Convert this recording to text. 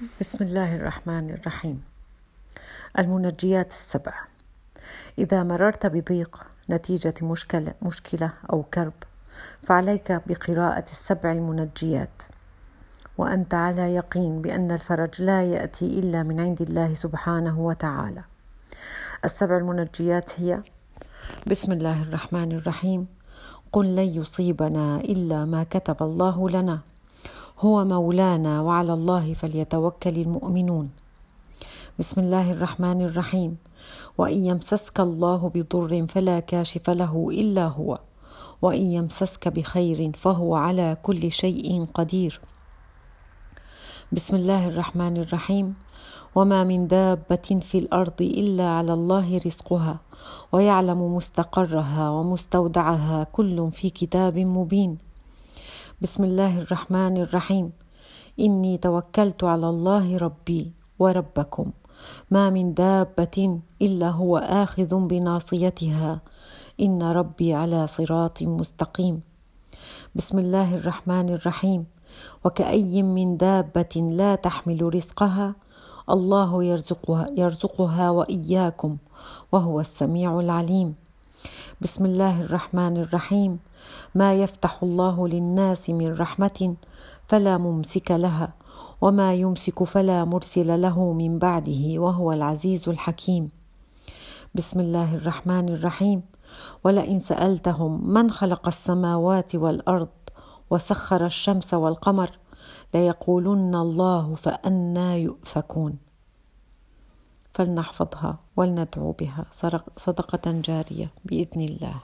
بسم الله الرحمن الرحيم. المنجيات السبع. إذا مررت بضيق نتيجة مشكلة, مشكلة أو كرب فعليك بقراءة السبع المنجيات. وأنت على يقين بأن الفرج لا يأتي إلا من عند الله سبحانه وتعالى. السبع المنجيات هي بسم الله الرحمن الرحيم. قل لن يصيبنا إلا ما كتب الله لنا. هو مولانا وعلى الله فليتوكل المؤمنون. بسم الله الرحمن الرحيم. وإن يمسسك الله بضر فلا كاشف له إلا هو. وإن يمسسك بخير فهو على كل شيء قدير. بسم الله الرحمن الرحيم. وما من دابة في الأرض إلا على الله رزقها ويعلم مستقرها ومستودعها كل في كتاب مبين. بسم الله الرحمن الرحيم اني توكلت على الله ربي وربكم ما من دابه الا هو اخذ بناصيتها ان ربي على صراط مستقيم بسم الله الرحمن الرحيم وكأي من دابة لا تحمل رزقها الله يرزقها يرزقها وإياكم وهو السميع العليم بسم الله الرحمن الرحيم ما يفتح الله للناس من رحمه فلا ممسك لها وما يمسك فلا مرسل له من بعده وهو العزيز الحكيم بسم الله الرحمن الرحيم ولئن سالتهم من خلق السماوات والارض وسخر الشمس والقمر ليقولن الله فانى يؤفكون فلنحفظها ولندعو بها صدقة جارية بإذن الله.